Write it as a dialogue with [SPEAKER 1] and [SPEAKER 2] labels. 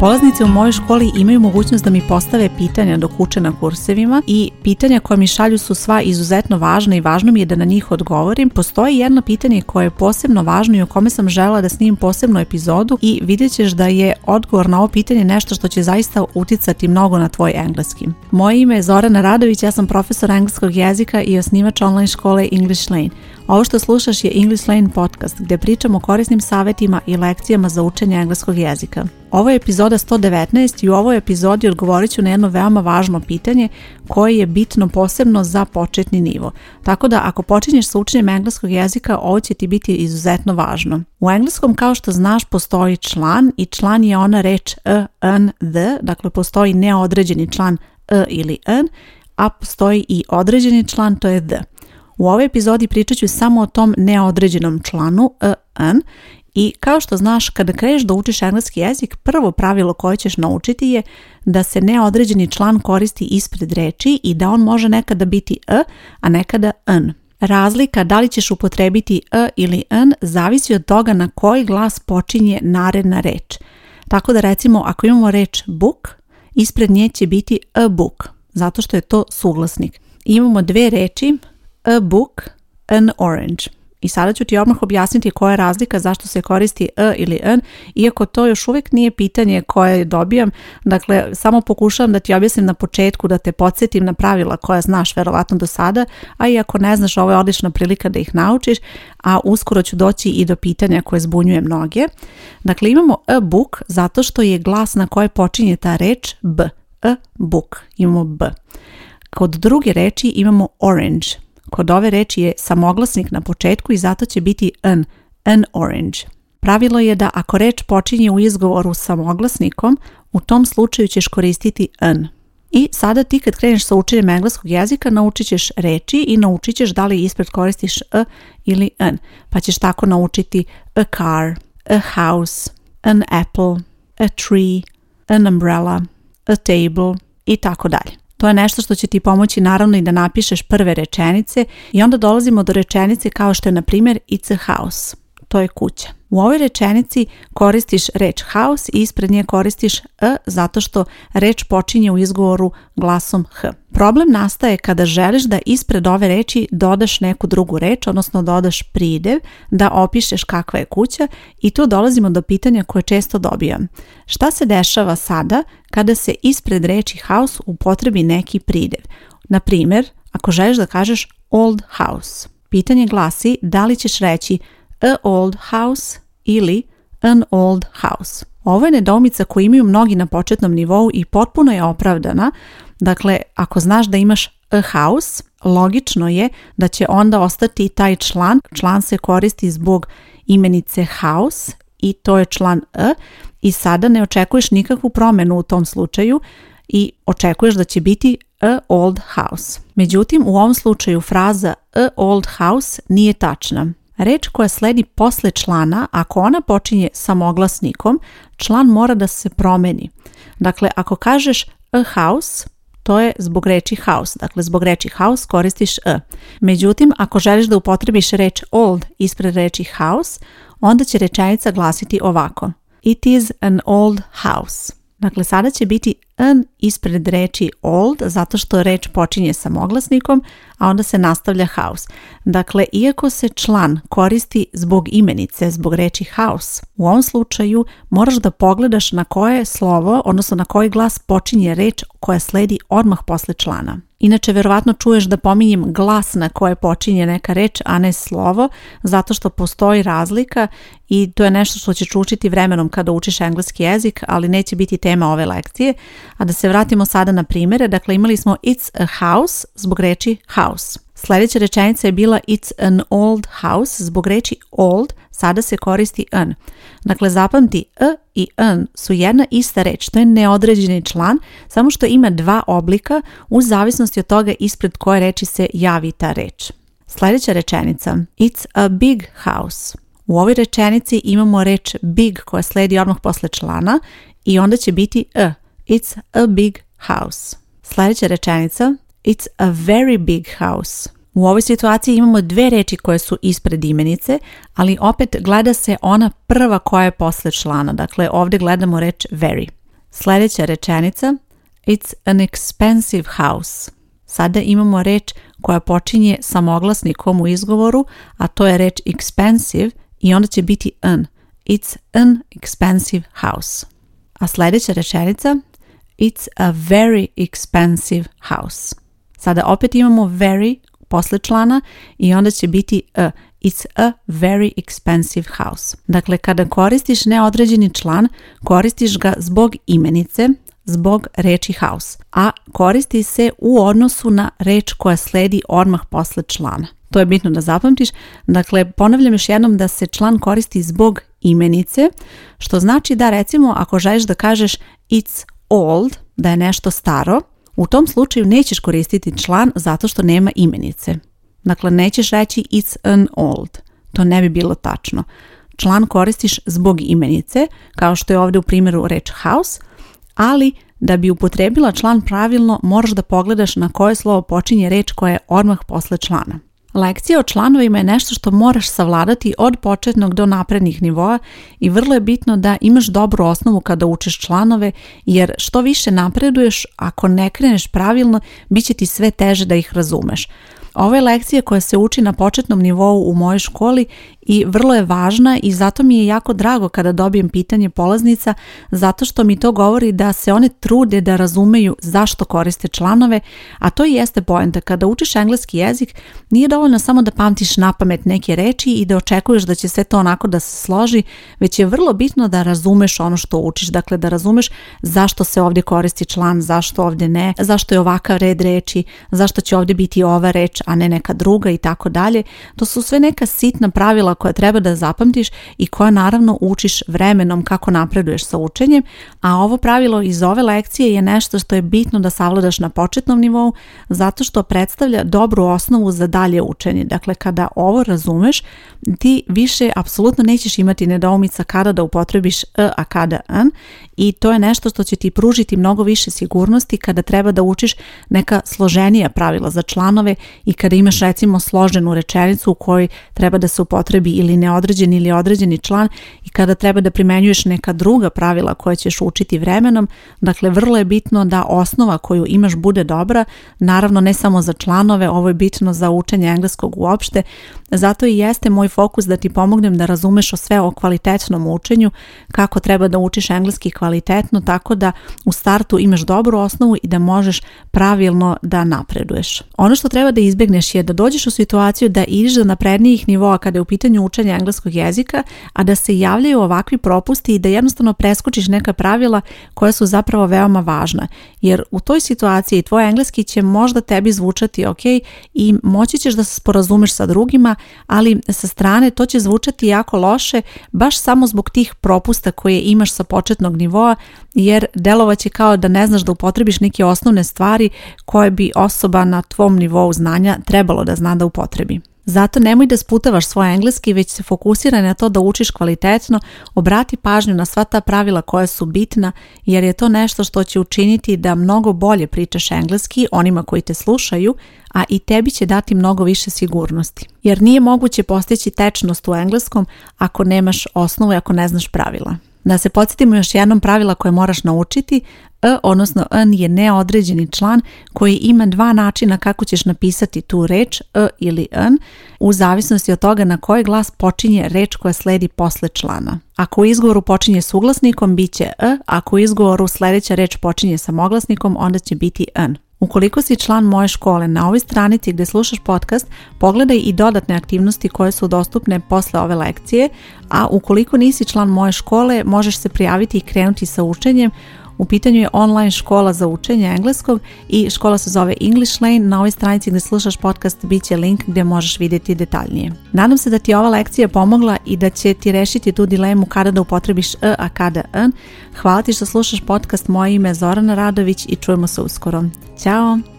[SPEAKER 1] Polaznici u mojoj školi imaju mogućnost da mi postave pitanja dok uče na kursevima i pitanja koja mi šalju su sva izuzetno važna i važno mi je da na njih odgovorim. Postoji jedno pitanje koje je posebno važno i o kome sam žela da snimim posebnu epizodu i vidjet ćeš da je odgovor na ovo pitanje nešto što će zaista uticati mnogo na tvoj engleski. Moje ime je Zorana Radović, ja sam profesor engleskog jezika i osnivač online škole English Lane. Ovo što slušaš je English Lane podcast gdje pričam o korisnim savjetima i lekcijama za učenje engleskog jezika. Ovo je epizoda 119 i u ovoj epizodi odgovorit ću na jedno veoma važno pitanje koje je bitno posebno za početni nivo. Tako da ako počinješ sa učenjem engleskog jezika ovo će ti biti izuzetno važno. U engleskom kao što znaš postoji član i član je ona reč a, an, the, dakle postoji neodređeni član a e ili an, a postoji i određeni član to je the. U ovoj epizodi pričat ću samo o tom neodređenom članu an e, i kao što znaš, kada kreneš da učiš engleski jezik, prvo pravilo koje ćeš naučiti je da se neodređeni član koristi ispred reči i da on može nekada biti a, e, a nekada n. Razlika da li ćeš upotrebiti a e ili n zavisi od toga na koji glas počinje naredna reč. Tako da recimo ako imamo reč book, ispred nje će biti a e book, zato što je to suglasnik. Imamo dve reči, a book, an orange. I sada ću ti odmah objasniti koja je razlika zašto se koristi e ili n, iako to još uvijek nije pitanje koje dobijam. Dakle, samo pokušavam da ti objasnim na početku, da te podsjetim na pravila koja znaš verovatno do sada, a i ako ne znaš, ovo je odlična prilika da ih naučiš, a uskoro ću doći i do pitanja koje zbunjuje mnoge. Dakle, imamo e book zato što je glas na koje počinje ta reč b, A book, imamo b. Kod druge reči imamo orange, Kod ove reči je samoglasnik na početku i zato će biti an, an orange. Pravilo je da ako reč počinje u izgovoru samoglasnikom, u tom slučaju ćeš koristiti an. I sada ti kad kreneš sa učenjem engleskog jezika naučit ćeš reči i naučit ćeš da li ispred koristiš a e ili an. Pa ćeš tako naučiti a car, a house, an apple, a tree, an umbrella, a table i tako dalje. To je nešto što će ti pomoći naravno i da napišeš prve rečenice i onda dolazimo do rečenice kao što je na primjer It's a house to je kuća. U ovoj rečenici koristiš reč house i ispred nje koristiš a e zato što reč počinje u izgovoru glasom h. Problem nastaje kada želiš da ispred ove reči dodaš neku drugu reč, odnosno dodaš pridev, da opišeš kakva je kuća i tu dolazimo do pitanja koje često dobijam. Šta se dešava sada kada se ispred reči house upotrebi neki pridev? Na ako želiš da kažeš old house, pitanje glasi da li ćeš reći a old house ili an old house. Ovo je nedomica koju imaju mnogi na početnom nivou i potpuno je opravdana. Dakle, ako znaš da imaš a house, logično je da će onda ostati i taj član. Član se koristi zbog imenice house i to je član a i sada ne očekuješ nikakvu promjenu u tom slučaju i očekuješ da će biti a old house. Međutim, u ovom slučaju fraza a old house nije tačna. Reč koja sledi posle člana, ako ona počinje samoglasnikom, član mora da se promeni. Dakle, ako kažeš a house, to je zbog reči house. Dakle, zbog reči house koristiš a. Međutim, ako želiš da upotrebiš reč old ispred reči house, onda će rečenica glasiti ovako. It is an old house. Dakle, sada će biti ispred reči old zato što reč počinje samoglasnikom, a onda se nastavlja house. Dakle, iako se član koristi zbog imenice, zbog reči house, u ovom slučaju moraš da pogledaš na koje slovo, odnosno na koji glas počinje reč koja sledi odmah posle člana. Inače, verovatno čuješ da pominjem glas na koje počinje neka reč, a ne slovo, zato što postoji razlika i to je nešto što ćeš učiti vremenom kada učiš engleski jezik, ali neće biti tema ove lekcije. A da se vratimo sada na primere, dakle imali smo it's a house zbog reči house. Sljedeća rečenica je bila it's an old house. Zbog reći old sada se koristi an. Dakle, zapamti a e i an su jedna ista reč. To je neodređeni član, samo što ima dva oblika u zavisnosti od toga ispred koje reči se javi ta reč. Sljedeća rečenica it's a big house. U ovoj rečenici imamo reč big koja sledi odmah posle člana i onda će biti a. E". It's a big house. Sljedeća rečenica It's a very big house. U ovoj situaciji imamo dve reči koje su ispred imenice, ali opet gleda se ona prva koja je poslije člana. Dakle, ovdje gledamo reč very. Sljedeća rečenica It's an expensive house. Sada imamo reč koja počinje samoglasnikom u izgovoru, a to je reč expensive i onda će biti an. It's an expensive house. A sljedeća rečenica It's a very expensive house. Sada opet imamo very posle člana i onda će biti a. E, it's a very expensive house. Dakle, kada koristiš neodređeni član, koristiš ga zbog imenice, zbog reči house, a koristi se u odnosu na reč koja sledi odmah posle člana. To je bitno da zapamtiš. Dakle, ponavljam još jednom da se član koristi zbog imenice, što znači da recimo ako želiš da kažeš it's old, da je nešto staro, u tom slučaju nećeš koristiti član zato što nema imenice. Dakle, nećeš reći it's an old. To ne bi bilo tačno. Član koristiš zbog imenice, kao što je ovdje u primjeru reč house, ali da bi upotrebila član pravilno moraš da pogledaš na koje slovo počinje reč koja je odmah posle člana. Lekcija o članovima je nešto što moraš savladati od početnog do naprednih nivoa i vrlo je bitno da imaš dobru osnovu kada učiš članove jer što više napreduješ, ako ne kreneš pravilno, bit će ti sve teže da ih razumeš. Ovo je lekcija koja se uči na početnom nivou u mojoj školi i vrlo je važna i zato mi je jako drago kada dobijem pitanje polaznica zato što mi to govori da se one trude da razumeju zašto koriste članove, a to i jeste poenta. Kada učiš engleski jezik nije dovoljno samo da pamtiš na pamet neke reči i da očekuješ da će sve to onako da se složi, već je vrlo bitno da razumeš ono što učiš, dakle da razumeš zašto se ovdje koristi član, zašto ovdje ne, zašto je ovakav red reči, zašto će ovdje biti ova reč, a ne neka druga i tako dalje. To su sve neka sitna pravila koja treba da zapamtiš i koja naravno učiš vremenom kako napreduješ sa učenjem, a ovo pravilo iz ove lekcije je nešto što je bitno da savladaš na početnom nivou zato što predstavlja dobru osnovu za dalje učenje. Dakle, kada ovo razumeš, ti više apsolutno nećeš imati nedoumica kada da upotrebiš e, a kada an i to je nešto što će ti pružiti mnogo više sigurnosti kada treba da učiš neka složenija pravila za članove i kada imaš recimo složenu rečenicu u kojoj treba da se upotrebi ili neodređeni ili određeni član i kada treba da primenjuješ neka druga pravila koja ćeš učiti vremenom, dakle vrlo je bitno da osnova koju imaš bude dobra, naravno ne samo za članove, ovo je bitno za učenje engleskog uopšte, zato i jeste moj fokus da ti pomognem da razumeš o sve o kvalitetnom učenju, kako treba da učiš engleski kvalitetno, tako da u startu imaš dobru osnovu i da možeš pravilno da napreduješ. Ono što treba da iz izbjegneš je da dođeš u situaciju da ideš do naprednijih nivoa kada je u pitanju učenja engleskog jezika, a da se javljaju ovakvi propusti i da jednostavno preskočiš neka pravila koja su zapravo veoma važna. Jer u toj situaciji tvoj engleski će možda tebi zvučati ok i moći ćeš da se sporazumeš sa drugima, ali sa strane to će zvučati jako loše baš samo zbog tih propusta koje imaš sa početnog nivoa jer delovaće kao da ne znaš da upotrebiš neke osnovne stvari koje bi osoba na tvom nivou znanja trebalo da zna da upotrebi. Zato nemoj da sputavaš svoj engleski, već se fokusiraj na to da učiš kvalitetno, obrati pažnju na sva ta pravila koja su bitna, jer je to nešto što će učiniti da mnogo bolje pričaš engleski onima koji te slušaju, a i tebi će dati mnogo više sigurnosti. Jer nije moguće postići tečnost u engleskom ako nemaš osnovu i ako ne znaš pravila. Da se podsjetimo još jednom pravila koje moraš naučiti, e, odnosno n je neodređeni član koji ima dva načina kako ćeš napisati tu reč e ili n u zavisnosti od toga na koji glas počinje reč koja sledi posle člana. Ako u izgovoru počinje s uglasnikom, bit će e, ako u izgovoru sljedeća reč počinje samoglasnikom, onda će biti n. Ukoliko si član moje škole na ovoj stranici gdje slušaš podcast, pogledaj i dodatne aktivnosti koje su dostupne posle ove lekcije, a ukoliko nisi član moje škole, možeš se prijaviti i krenuti sa učenjem, u pitanju je online škola za učenje engleskog i škola se zove English Lane. Na ovoj stranici gdje slušaš podcast bit će link gdje možeš vidjeti detaljnije. Nadam se da ti je ova lekcija pomogla i da će ti rešiti tu dilemu kada da upotrebiš e, a kada n. Hvala ti što slušaš podcast. Moje ime je Zorana Radović i čujemo se uskoro. Ćao!